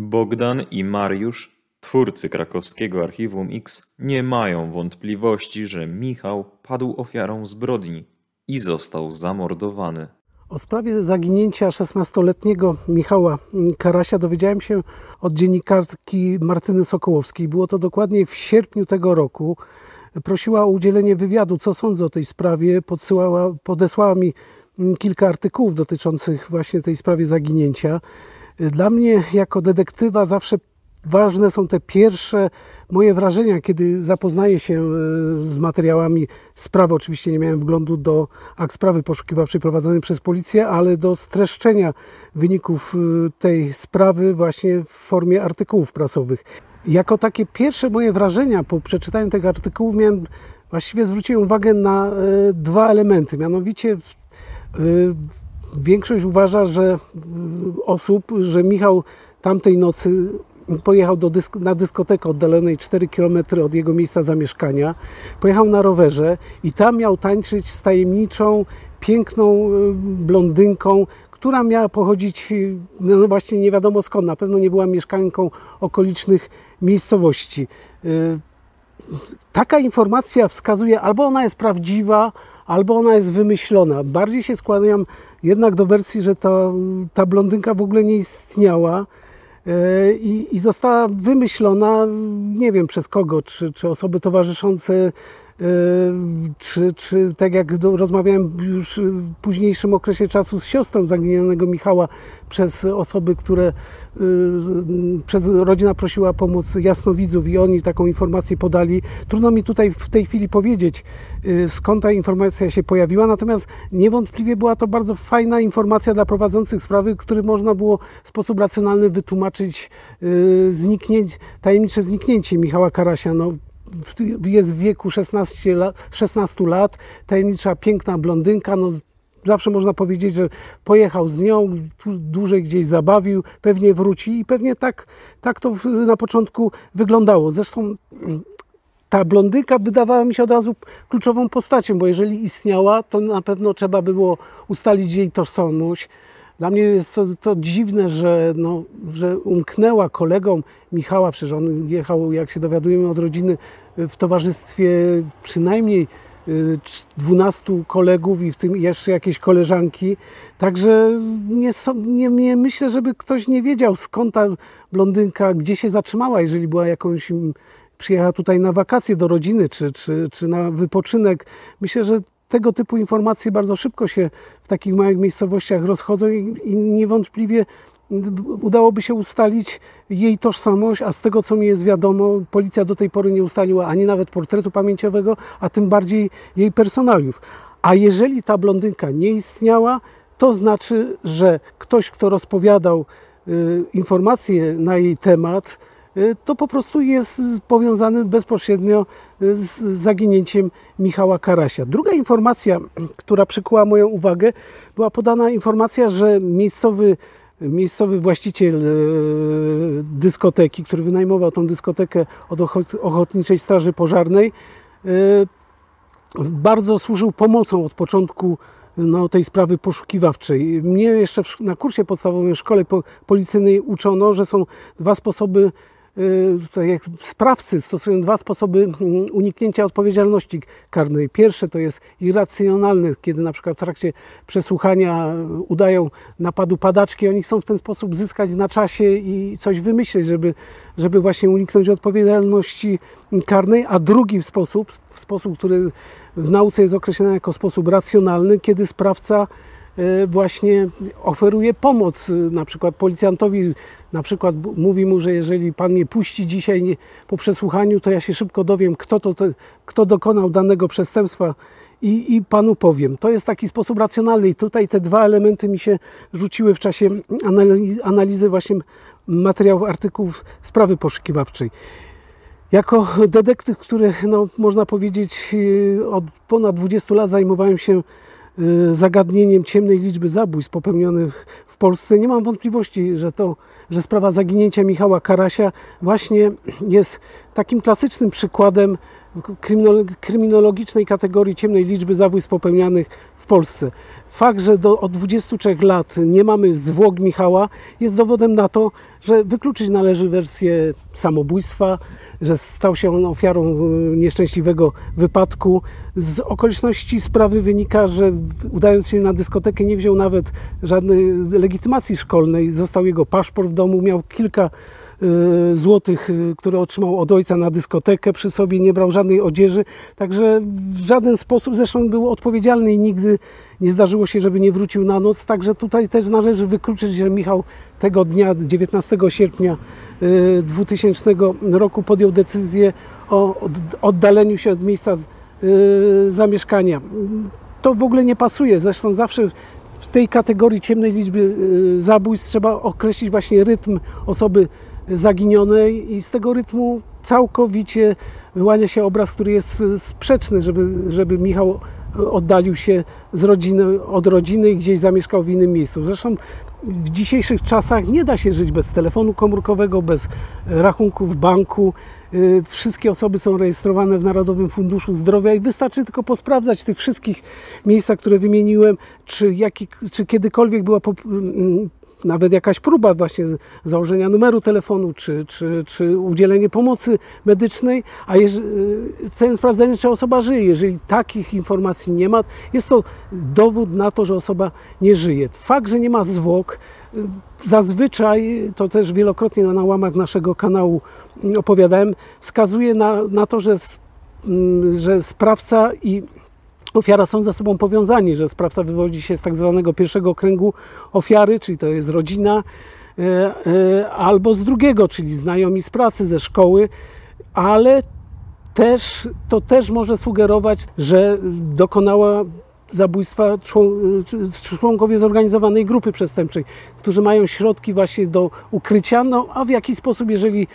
Bogdan i Mariusz, twórcy krakowskiego Archiwum X, nie mają wątpliwości, że Michał padł ofiarą zbrodni i został zamordowany. O sprawie zaginięcia 16-letniego Michała Karasia dowiedziałem się od dziennikarki Martyny Sokołowskiej. Było to dokładnie w sierpniu tego roku. Prosiła o udzielenie wywiadu, co sądzę o tej sprawie. Podsyłała, podesłała mi kilka artykułów dotyczących właśnie tej sprawy zaginięcia. Dla mnie, jako detektywa, zawsze ważne są te pierwsze moje wrażenia, kiedy zapoznaję się e, z materiałami sprawy. Oczywiście nie miałem wglądu do akt sprawy poszukiwawczej prowadzonej przez policję, ale do streszczenia wyników e, tej sprawy właśnie w formie artykułów prasowych. Jako takie pierwsze moje wrażenia po przeczytaniu tego artykułu miałem, właściwie zwróciłem uwagę na e, dwa elementy. Mianowicie w, Większość uważa, że osób, że Michał tamtej nocy pojechał dysk na dyskotekę oddalonej 4 km od jego miejsca zamieszkania. Pojechał na rowerze i tam miał tańczyć z tajemniczą, piękną blondynką, która miała pochodzić, no właśnie nie wiadomo skąd, na pewno nie była mieszkanką okolicznych miejscowości. Taka informacja wskazuje, albo ona jest prawdziwa, albo ona jest wymyślona. Bardziej się skłaniam jednak do wersji, że ta, ta blondynka w ogóle nie istniała i, i została wymyślona, nie wiem przez kogo, czy, czy osoby towarzyszące czy, czy tak jak do, rozmawiałem już w późniejszym okresie czasu z siostrą zaginionego Michała przez osoby, które przez rodzina prosiła pomoc jasnowidzów i oni taką informację podali. Trudno mi tutaj w tej chwili powiedzieć, skąd ta informacja się pojawiła, natomiast niewątpliwie była to bardzo fajna informacja dla prowadzących sprawy, który można było w sposób racjonalny wytłumaczyć zniknięcie, tajemnicze zniknięcie Michała Karasia. No, jest w wieku 16 lat, 16 lat, tajemnicza, piękna blondynka, no zawsze można powiedzieć, że pojechał z nią, dłużej gdzieś zabawił, pewnie wróci i pewnie tak, tak to na początku wyglądało. Zresztą ta blondynka wydawała mi się od razu kluczową postacią, bo jeżeli istniała, to na pewno trzeba było ustalić jej tożsamość. Dla mnie jest to, to dziwne, że, no, że umknęła kolegom Michała, przecież on jechał, jak się dowiadujemy od rodziny, w towarzystwie przynajmniej 12 y, kolegów i w tym jeszcze jakieś koleżanki. Także nie, nie, nie, myślę, żeby ktoś nie wiedział skąd ta blondynka, gdzie się zatrzymała, jeżeli była jakąś przyjechała tutaj na wakacje do rodziny czy, czy, czy na wypoczynek. Myślę, że tego typu informacje bardzo szybko się w takich małych miejscowościach rozchodzą i, i niewątpliwie udałoby się ustalić jej tożsamość, a z tego co mi jest wiadomo, policja do tej pory nie ustaliła ani nawet portretu pamięciowego, a tym bardziej jej personaliów. A jeżeli ta blondynka nie istniała, to znaczy, że ktoś, kto rozpowiadał y, informacje na jej temat, to po prostu jest powiązany bezpośrednio z zaginięciem Michała Karasia. Druga informacja, która przykuła moją uwagę, była podana informacja, że miejscowy miejscowy właściciel e, dyskoteki, który wynajmował tą dyskotekę od Ochotniczej Straży Pożarnej, bardzo służył pomocą od początku no, tej sprawy poszukiwawczej. Mnie jeszcze na kursie podstawowym w szkole policyjnej uczono, że są dwa sposoby Y, tak jak sprawcy stosują dwa sposoby mm, uniknięcia odpowiedzialności karnej. Pierwsze to jest irracjonalne, kiedy na przykład w trakcie przesłuchania udają napadu padaczki, oni chcą w ten sposób zyskać na czasie i coś wymyśleć, żeby, żeby właśnie uniknąć odpowiedzialności karnej, a drugi sposób, sposób, który w nauce jest określony jako sposób racjonalny, kiedy sprawca y, właśnie oferuje pomoc y, na przykład policjantowi na przykład mówi mu, że jeżeli pan mnie puści dzisiaj nie, po przesłuchaniu, to ja się szybko dowiem, kto, to, kto dokonał danego przestępstwa i, i panu powiem. To jest taki sposób racjonalny i tutaj te dwa elementy mi się rzuciły w czasie analizy właśnie materiałów, artykułów sprawy poszukiwawczej. Jako detektyw, który no, można powiedzieć y, od ponad 20 lat zajmowałem się zagadnieniem ciemnej liczby zabójstw popełnionych w Polsce, nie mam wątpliwości, że to że sprawa zaginięcia Michała Karasia właśnie jest takim klasycznym przykładem kryminologicznej kategorii ciemnej liczby zabójstw popełnianych w Polsce. Fakt, że do, od 23 lat nie mamy zwłok Michała, jest dowodem na to, że wykluczyć należy wersję samobójstwa, że stał się on ofiarą e, nieszczęśliwego wypadku. Z okoliczności sprawy wynika, że udając się na dyskotekę nie wziął nawet żadnej legitymacji szkolnej, został jego paszport w domu, miał kilka Y, złotych, y, które otrzymał od ojca na dyskotekę przy sobie, nie brał żadnej odzieży, także w żaden sposób, zresztą był odpowiedzialny i nigdy nie zdarzyło się, żeby nie wrócił na noc, także tutaj też należy wykluczyć, że Michał tego dnia, 19 sierpnia 2000 y, roku podjął decyzję o oddaleniu się od miejsca zamieszkania. To w ogóle nie pasuje, zresztą zawsze w tej kategorii ciemnej liczby zabójstw trzeba określić właśnie rytm osoby zaginionej i z tego rytmu całkowicie wyłania się obraz, który jest sprzeczny, żeby, żeby Michał oddalił się z rodziny, od rodziny i gdzieś zamieszkał w innym miejscu. Zresztą w dzisiejszych czasach nie da się żyć bez telefonu komórkowego, bez rachunku w banku. Y, wszystkie osoby są rejestrowane w Narodowym Funduszu Zdrowia i wystarczy tylko posprawdzać tych wszystkich miejscach, które wymieniłem, czy, jaki, czy kiedykolwiek była nawet jakaś próba właśnie założenia numeru telefonu, czy, czy, czy udzielenie pomocy medycznej, a w całym sprawdzeniu, czy osoba żyje. Jeżeli takich informacji nie ma, jest to dowód na to, że osoba nie żyje. Fakt, że nie ma zwłok, zazwyczaj, to też wielokrotnie na łamach naszego kanału opowiadałem, wskazuje na, na to, że mm, że sprawca i ofiara są ze sobą powiązani, że sprawca wywodzi się z tak zwanego pierwszego kręgu ofiary, czyli to jest rodzina, e, e, albo z drugiego, czyli znajomi z pracy, ze szkoły, ale też, to też może sugerować, że dokonała zabójstwa członkowie zorganizowanej grupy przestępczej, którzy mają środki właśnie do ukrycia, no a w jaki sposób, jeżeli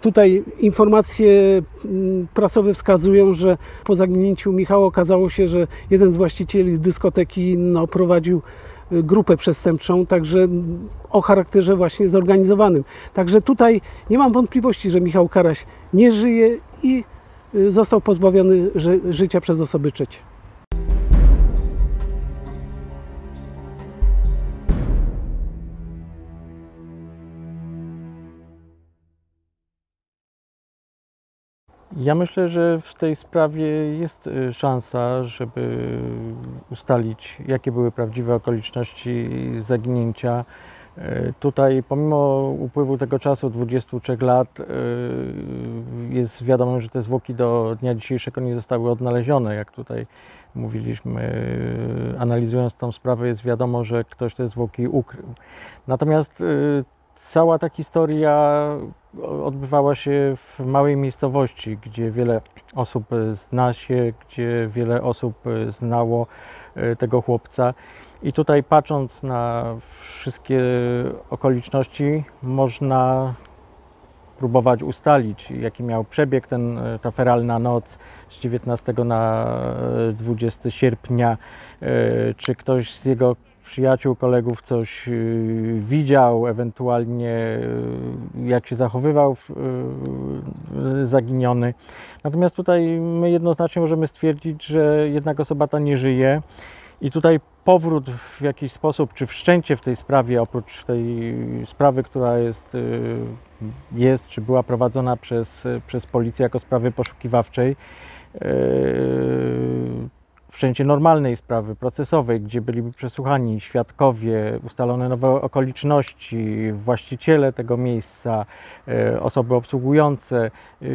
tutaj informacje mm, prasowe wskazują, że po zaginięciu Michała okazało się, że jeden z właścicieli dyskoteki no, prowadził y, grupę przestępczą, także o charakterze właśnie zorganizowanym. Także tutaj nie mam wątpliwości, że Michał Karaś nie żyje i Y, został pozbawiony ży życia przez osoby trzecie. Ja myślę, że w tej sprawie jest y, szansa, żeby ustalić, jakie były prawdziwe okoliczności zaginięcia E, tutaj, pomimo upływu tego czasu, 23 lat, e, jest wiadomo, że te zwłoki do dnia dzisiejszego nie zostały odnalezione. Jak tutaj mówiliśmy, analizując tą sprawę, jest wiadomo, że ktoś te zwłoki ukrył. Natomiast cała ta historia odbywała się w małej miejscowości, gdzie wiele osób zna się, gdzie wiele osób znało tego chłopca. I tutaj patrząc na wszystkie okoliczności, można próbować ustalić, jaki miał przebieg ten, ta feralna noc z 19 na 20 sierpnia, e, czy ktoś z jego przyjaciół, kolegów coś e, widział, ewentualnie e, jak się zachowywał zaginiony. Natomiast tutaj my jednoznacznie możemy stwierdzić, że jednak osoba ta nie żyje i tutaj powrót w jakiś sposób, czy wszczęcie w tej sprawie, oprócz tej sprawy, która jest, y, jest czy była prowadzona przez, przez policję jako sprawy poszukiwawczej, y, wszczęcie normalnej sprawy procesowej, gdzie byliby przesłuchani świadkowie, ustalone nowe okoliczności, właściciele tego miejsca, e, osoby obsługujące. E,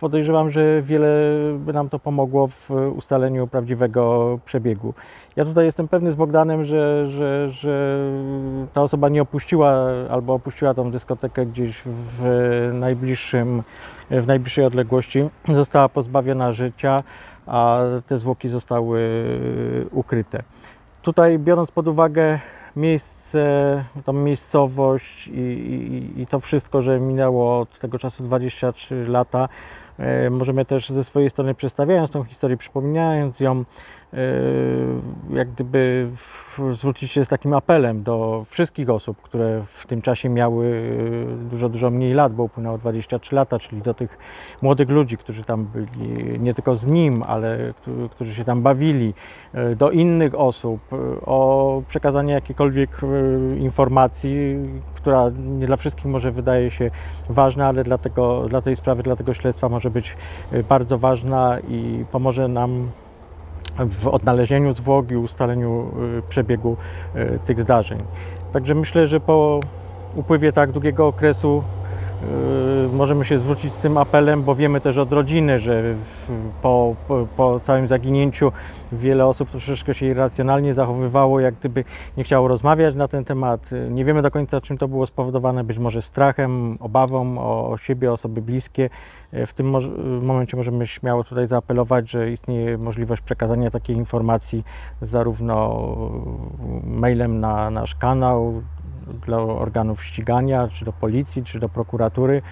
podejrzewam, że wiele by nam to pomogło w ustaleniu prawdziwego przebiegu. Ja tutaj jestem pewny z Bogdanem, że, że, że ta osoba nie opuściła albo opuściła tą dyskotekę gdzieś w najbliższym, w najbliższej odległości, została pozbawiona życia a te zwłoki zostały ukryte. Tutaj biorąc pod uwagę miejsce, tą miejscowość i, i, i, to wszystko, że minęło od tego czasu 23 lata, e, możemy też ze swojej strony przedstawiając tą historię, przypominając ją, E, jak gdyby zwrócić się z takim apelem do wszystkich osób, które w tym czasie miały e, dużo, dużo mniej lat, bo upłynęło 23 lata, czyli do tych młodych ludzi, którzy tam byli, nie tylko z nim, ale którzy się tam bawili, do innych osób, o przekazanie jakiejkolwiek informacji, która nie dla wszystkich może wydaje się ważna, ale dla, tego, dla tej sprawy, dla tego śledztwa może być bardzo ważna i pomoże nam w odnalezieniu zwłok i ustaleniu y, przebiegu y, tych zdarzeń. Także myślę, że po upływie tak długiego okresu y, możemy się zwrócić z tym apelem, bo wiemy też od rodziny, że po, po, całym zaginięciu wiele osób troszeczkę się irracjonalnie zachowywało, jak gdyby nie chciało rozmawiać na ten temat. Nie wiemy do końca, czym to było spowodowane, być może strachem, obawą o siebie, osoby bliskie. W tym momencie możemy śmiało tutaj zaapelować, że istnieje możliwość przekazania takiej informacji zarówno mailem na nasz kanał, dla organów ścigania, czy do policji, czy do prokuratury,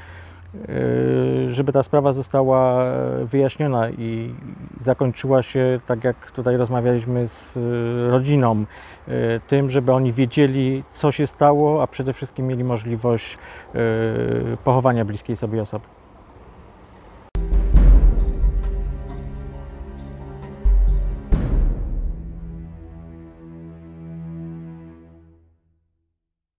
yy, żeby ta sprawa została wyjaśniona i zakończyła się, tak jak tutaj rozmawialiśmy z yy, rodziną, yy, tym, żeby oni wiedzieli, co się stało, a przede wszystkim mieli możliwość pochowania bliskiej sobie osoby.